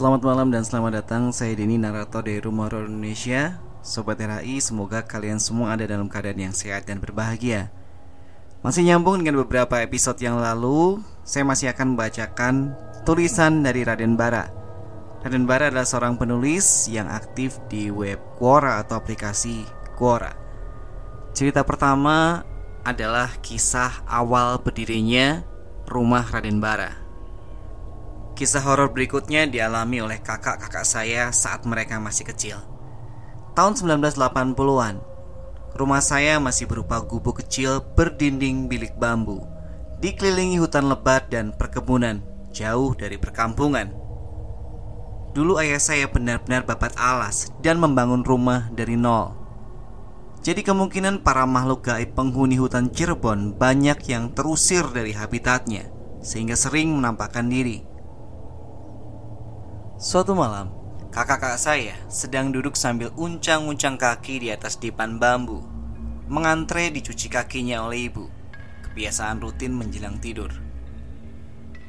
Selamat malam dan selamat datang. Saya Denny, narator dari Rumah Horor Indonesia. Sobat RHI, semoga kalian semua ada dalam keadaan yang sehat dan berbahagia. Masih nyambung dengan beberapa episode yang lalu Saya masih akan membacakan tulisan dari Raden Bara. Raden Bara adalah seorang penulis yang aktif di web Quora atau aplikasi Quora. Cerita pertama adalah kisah awal berdirinya rumah Raden Bara Kisah horor berikutnya dialami oleh kakak-kakak saya saat mereka masih kecil. Tahun 1980-an, rumah saya masih berupa gubuk kecil berdinding bilik bambu, dikelilingi hutan lebat dan perkebunan jauh dari perkampungan. Dulu ayah saya benar-benar babat alas dan membangun rumah dari nol. Jadi kemungkinan para makhluk gaib penghuni hutan Cirebon banyak yang terusir dari habitatnya sehingga sering menampakkan diri. Suatu malam, kakak-kakak saya sedang duduk sambil uncang-uncang kaki di atas dipan bambu, mengantre dicuci kakinya oleh ibu. Kebiasaan rutin menjelang tidur.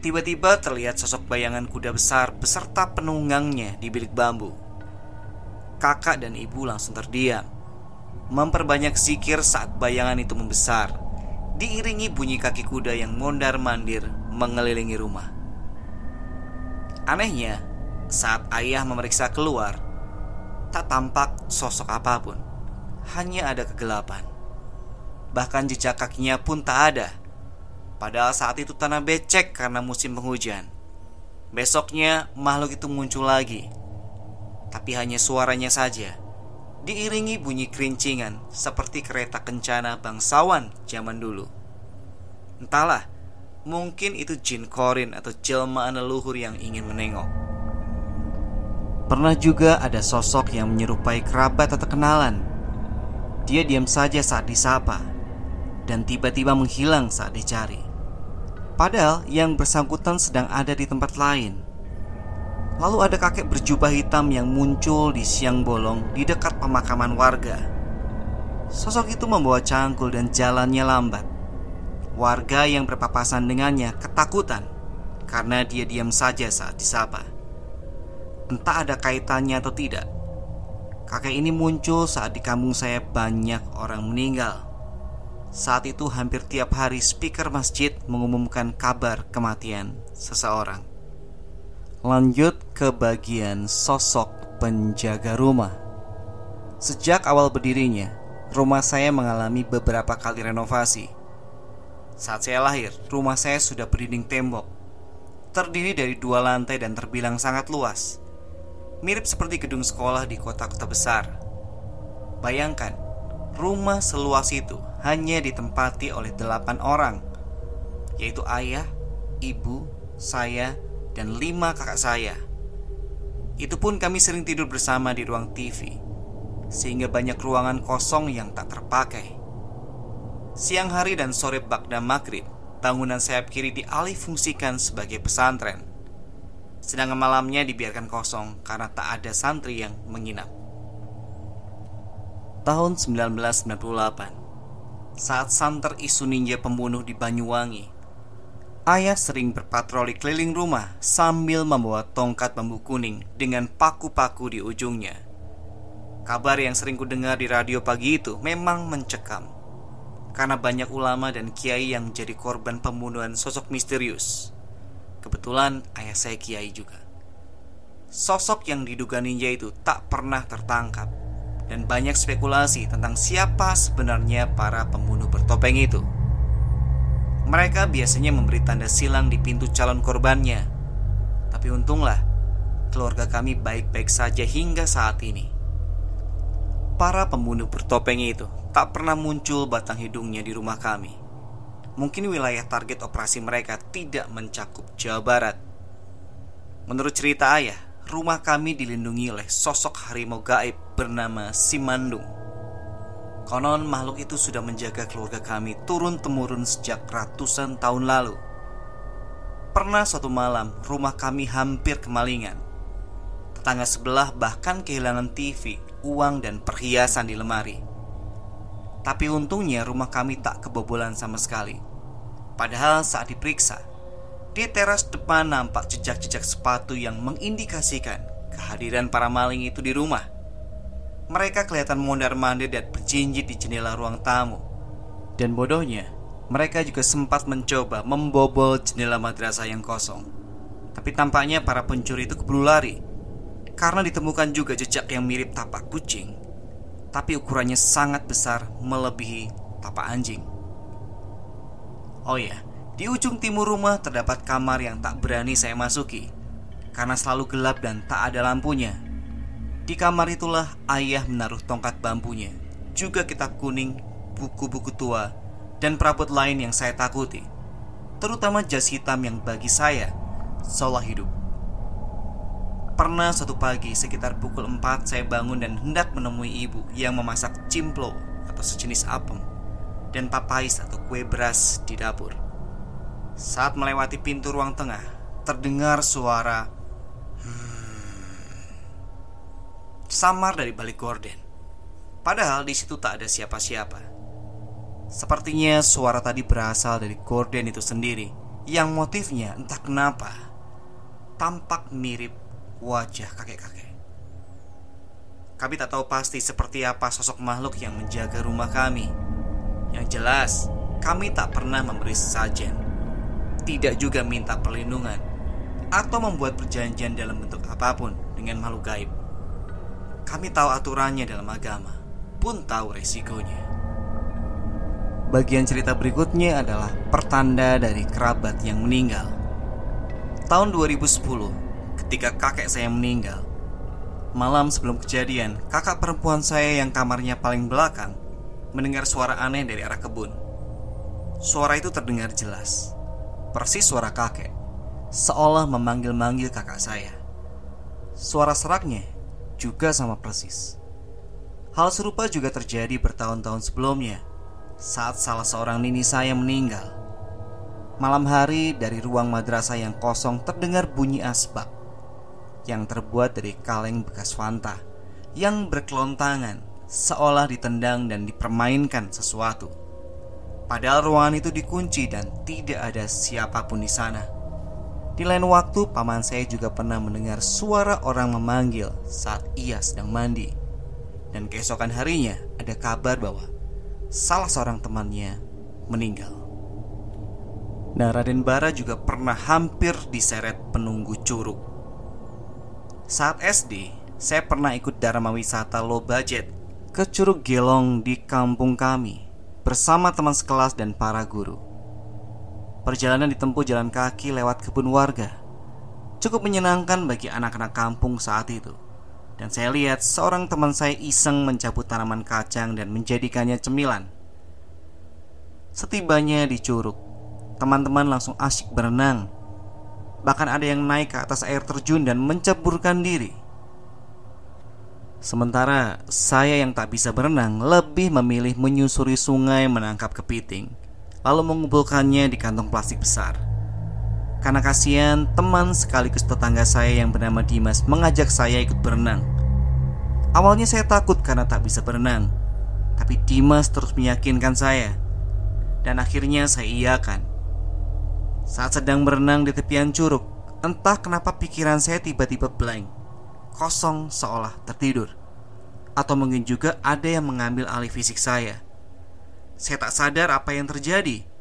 Tiba-tiba terlihat sosok bayangan kuda besar beserta penunggangnya di bilik bambu. Kakak dan ibu langsung terdiam, memperbanyak zikir saat bayangan itu membesar, diiringi bunyi kaki kuda yang mondar-mandir mengelilingi rumah. Anehnya, saat ayah memeriksa keluar, tak tampak sosok apa pun. Hanya ada kegelapan. Bahkan jejak kakinya pun tak ada. Padahal saat itu tanah becek karena musim penghujan. Besoknya makhluk itu muncul lagi. Tapi hanya suaranya saja. Diiringi bunyi kerincingan seperti kereta kencana bangsawan zaman dulu. Entahlah, mungkin itu jin korin atau jelmaan leluhur yang ingin menengok. Pernah juga ada sosok yang menyerupai kerabat atau kenalan. Dia diam saja saat disapa dan tiba-tiba menghilang saat dicari. Padahal yang bersangkutan sedang ada di tempat lain. Lalu ada kakek berjubah hitam yang muncul di siang bolong di dekat pemakaman warga. Sosok itu membawa cangkul dan jalannya lambat. Warga yang berpapasan dengannya ketakutan karena dia diam saja saat disapa entah ada kaitannya atau tidak. Kakek ini muncul saat di kampung saya banyak orang meninggal. Saat itu hampir tiap hari speaker masjid mengumumkan kabar kematian seseorang. Lanjut ke bagian sosok penjaga rumah. Sejak awal berdirinya, rumah saya mengalami beberapa kali renovasi. Saat saya lahir, rumah saya sudah berdinding tembok. Terdiri dari dua lantai dan terbilang sangat luas mirip seperti gedung sekolah di kota-kota besar. Bayangkan, rumah seluas itu hanya ditempati oleh delapan orang, yaitu ayah, ibu, saya, dan lima kakak saya. Itu pun kami sering tidur bersama di ruang TV, sehingga banyak ruangan kosong yang tak terpakai. Siang hari dan sore Bagda Maghrib, bangunan sayap kiri dialih fungsikan sebagai pesantren. Sedangkan malamnya dibiarkan kosong karena tak ada santri yang menginap. Tahun 1998 Saat santer isu ninja pembunuh di Banyuwangi Ayah sering berpatroli keliling rumah sambil membawa tongkat bambu kuning dengan paku-paku di ujungnya. Kabar yang sering kudengar di radio pagi itu memang mencekam karena banyak ulama dan kiai yang menjadi korban pembunuhan sosok misterius. Kebetulan ayah saya kiai juga. Sosok yang diduga ninja itu tak pernah tertangkap dan banyak spekulasi tentang siapa sebenarnya para pembunuh bertopeng itu. Mereka biasanya memberi tanda silang di pintu calon korbannya. Tapi untunglah keluarga kami baik-baik saja hingga saat ini. Para pembunuh bertopeng itu tak pernah muncul batang hidungnya di rumah kami mungkin wilayah target operasi mereka tidak mencakup Jawa Barat. Menurut cerita ayah, rumah kami dilindungi oleh sosok harimau gaib bernama Simandung. Konon makhluk itu sudah menjaga keluarga kami turun-temurun sejak ratusan tahun lalu. Pernah suatu malam rumah kami hampir kemalingan. Tetangga sebelah bahkan kehilangan TV, uang, dan perhiasan di lemari. Tapi untungnya rumah kami tak kebobolan sama sekali. Padahal saat diperiksa, Di teras depan nampak jejak-jejak sepatu yang mengindikasikan kehadiran para maling itu di rumah. Mereka kelihatan mondar-mandir dan berjinjit di jendela ruang tamu. Dan bodohnya, mereka juga sempat mencoba membobol jendela madrasah yang kosong. Tapi tampaknya para pencuri itu keburu lari karena ditemukan juga jejak yang mirip tapak kucing, tapi ukurannya sangat besar melebihi tapak anjing. Oh ya, di ujung timur rumah terdapat kamar yang tak berani saya masuki karena selalu gelap dan tak ada lampunya. Di kamar itulah ayah menaruh tongkat bambunya, juga kitab kuning, buku-buku tua, dan perabot lain yang saya takuti, terutama jas hitam yang bagi saya seolah hidup. Pernah suatu pagi sekitar pukul 4 saya bangun dan hendak menemui ibu yang memasak cimplo atau sejenis apem dan papais atau kue beras di dapur. Saat melewati pintu ruang tengah, terdengar suara hmm, samar dari balik gorden. Padahal di situ tak ada siapa-siapa. Sepertinya suara tadi berasal dari gorden itu sendiri Yang motifnya entah kenapa Tampak mirip wajah kakek-kakek. Kami tak tahu pasti seperti apa sosok makhluk yang menjaga rumah kami. Yang jelas kami tak pernah memberi sajen Tidak juga minta perlindungan Atau membuat perjanjian dalam bentuk apa pun dengan makhluk gaib. Kami tahu aturannya dalam agama Pun tahu resikonya. Bagian cerita berikutnya adalah pertanda dari kerabat yang meninggal. Tahun 2010, ketika kakek saya meninggal, malam sebelum kejadian, kakak perempuan saya yang kamarnya paling belakang mendengar suara aneh dari arah kebun. Suara itu terdengar jelas, persis suara kakek, seolah memanggil-manggil kakak saya. Suara seraknya juga sama persis. Hal serupa juga terjadi bertahun-tahun sebelumnya saat salah seorang nini saya meninggal. Malam hari dari ruang madrasah yang kosong terdengar bunyi asbak yang terbuat dari kaleng bekas Fanta yang berkelontangan seolah ditendang dan dipermainkan sesuatu. Padahal ruangan itu dikunci dan tidak ada siapa pun di sana. Di lain waktu, paman saya juga pernah mendengar suara orang memanggil saat ia sedang mandi. Dan keesokan harinya ada kabar bahwa salah seorang temannya meninggal. Nah, Raden Bara juga pernah hampir diseret penunggu curug. Saat SD, saya pernah ikut dharma wisata low budget ke Curug Gelong di kampung kami bersama teman sekelas dan para guru. Perjalanan ditempuh jalan kaki lewat kebun warga. Cukup menyenangkan bagi anak-anak kampung saat itu. Dan saya lihat seorang teman saya iseng mencabut tanaman kacang dan menjadikannya cemilan. Setibanya di curug, teman-teman langsung asyik berenang. Bahkan ada yang naik ke atas air terjun dan menceburkan diri. Sementara saya yang tak bisa berenang lebih memilih menyusuri sungai menangkap kepiting, lalu mengumpulkannya di kantong plastik besar. Karena kasihan, teman sekaligus tetangga saya yang bernama Dimas mengajak saya ikut berenang. Awalnya saya takut karena tak bisa berenang, tapi Dimas terus meyakinkan saya. Dan akhirnya saya iakan. Saat sedang berenang di tepian curug, entah kenapa pikiran saya tiba-tiba blank, kosong seolah tertidur. Atau mungkin juga ada yang mengambil alih fisik saya. Saya tak sadar apa yang terjadi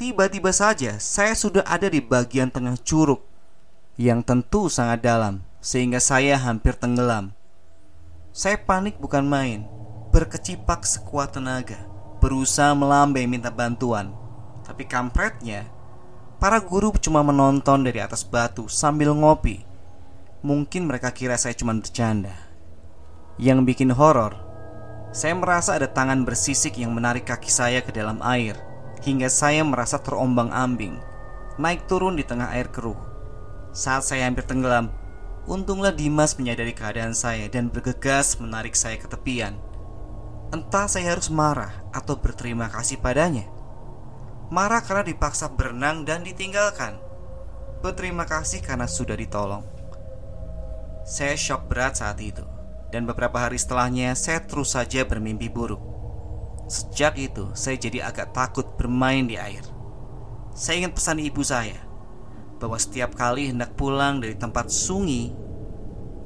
Tiba-tiba saja saya sudah ada di bagian tengah curug yang tentu sangat dalam sehingga saya hampir tenggelam. Saya panik bukan main, berkecipak sekuat tenaga, berusaha melambai minta bantuan. Tapi kampretnya, para guru cuma menonton dari atas batu sambil ngopi. Mungkin mereka kira saya cuma bercanda. Yang bikin horor, saya merasa ada tangan bersisik yang menarik kaki saya ke dalam air hingga saya merasa terombang-ambing, naik turun di tengah air keruh. Saat saya hampir tenggelam, untunglah Dimas menyadari keadaan saya dan bergegas menarik saya ke tepian. Entah saya harus marah atau berterima kasih padanya. Marah karena dipaksa berenang dan ditinggalkan. Berterima kasih karena sudah ditolong. Saya shock berat saat itu, dan beberapa hari setelahnya saya terus saja bermimpi buruk. Sejak itu, saya jadi agak takut bermain di air. Saya ingin pesan ibu saya, bahwa setiap kali hendak pulang dari tempat sungi,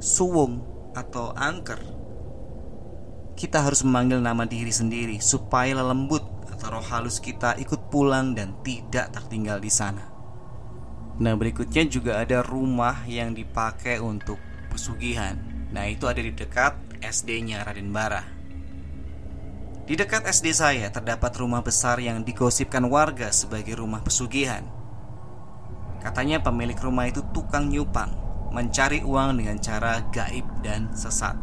suwung, atau angker, kita harus memanggil nama diri sendiri supaya lembut roh halus kita ikut pulang dan tidak tertinggal di sana. Nah, berikutnya juga ada rumah yang dipakai untuk pesugihan. Nah, itu ada di dekat SD-nya Raden Bara. Di dekat SD saya terdapat rumah besar yang digosipkan warga sebagai rumah pesugihan. Katanya pemilik rumah itu tukang nyupang, mencari uang dengan cara gaib dan sesat.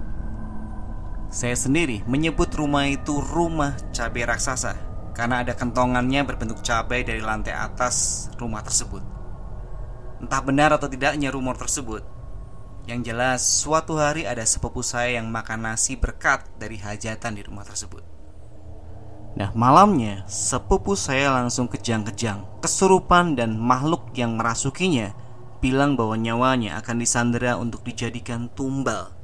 Saya sendiri menyebut rumah itu rumah cabai raksasa karena ada kentongannya berbentuk cabai dari lantai atas rumah tersebut. Entah benar atau tidaknya rumor tersebut. Yang jelas, suatu hari ada sepupu saya yang makan nasi berkat dari hajatan di rumah tersebut. Nah malamnya sepupu saya langsung kejang-kejang Kesurupan dan makhluk yang merasukinya Bilang bahwa nyawanya akan disandera untuk dijadikan tumbal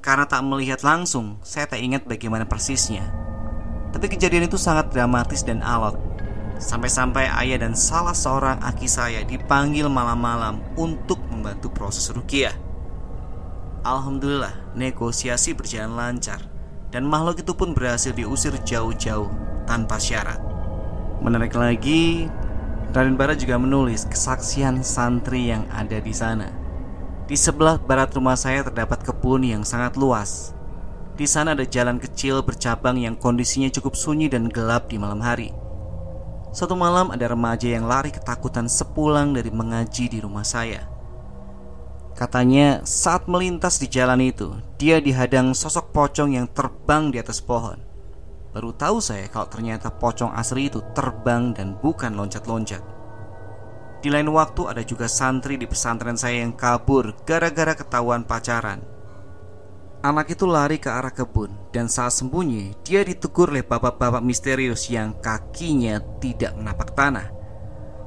Karena tak melihat langsung Saya tak ingat bagaimana persisnya Tapi kejadian itu sangat dramatis dan alot Sampai-sampai ayah dan salah seorang aki saya dipanggil malam-malam Untuk membantu proses rukiah Alhamdulillah negosiasi berjalan lancar dan makhluk itu pun berhasil diusir jauh-jauh tanpa syarat. Menarik lagi, Raden Bara juga menulis kesaksian santri yang ada di sana. Di sebelah barat rumah saya terdapat kebun yang sangat luas. Di sana ada jalan kecil bercabang yang kondisinya cukup sunyi dan gelap di malam hari. Suatu malam ada remaja yang lari ketakutan sepulang dari mengaji di rumah saya. Katanya saat melintas di jalan itu Dia dihadang sosok pocong yang terbang di atas pohon Baru tahu saya kalau ternyata pocong asli itu terbang dan bukan loncat-loncat Di lain waktu ada juga santri di pesantren saya yang kabur gara-gara ketahuan pacaran Anak itu lari ke arah kebun dan saat sembunyi dia ditegur oleh bapak-bapak misterius yang kakinya tidak menapak tanah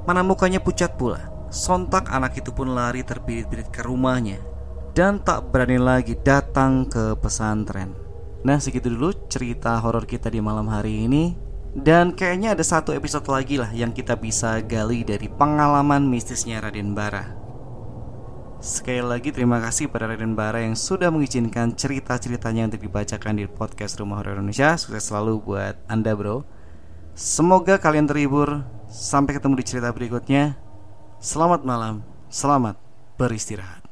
Mana mukanya pucat pula Sontak anak itu pun lari terbirit-birit ke rumahnya dan tak berani lagi datang ke pesantren. Nah, segitu dulu cerita horor kita di malam hari ini. Dan kayaknya ada satu episode lagi lah yang kita bisa gali dari pengalaman mistisnya Raden Bara. Sekali lagi terima kasih pada Raden Bara yang sudah mengizinkan cerita-ceritanya untuk dibacakan di podcast Rumah Horor Indonesia. Sukses selalu buat Anda, Bro. Semoga kalian terhibur. Sampai ketemu di cerita berikutnya. Selamat malam, selamat beristirahat.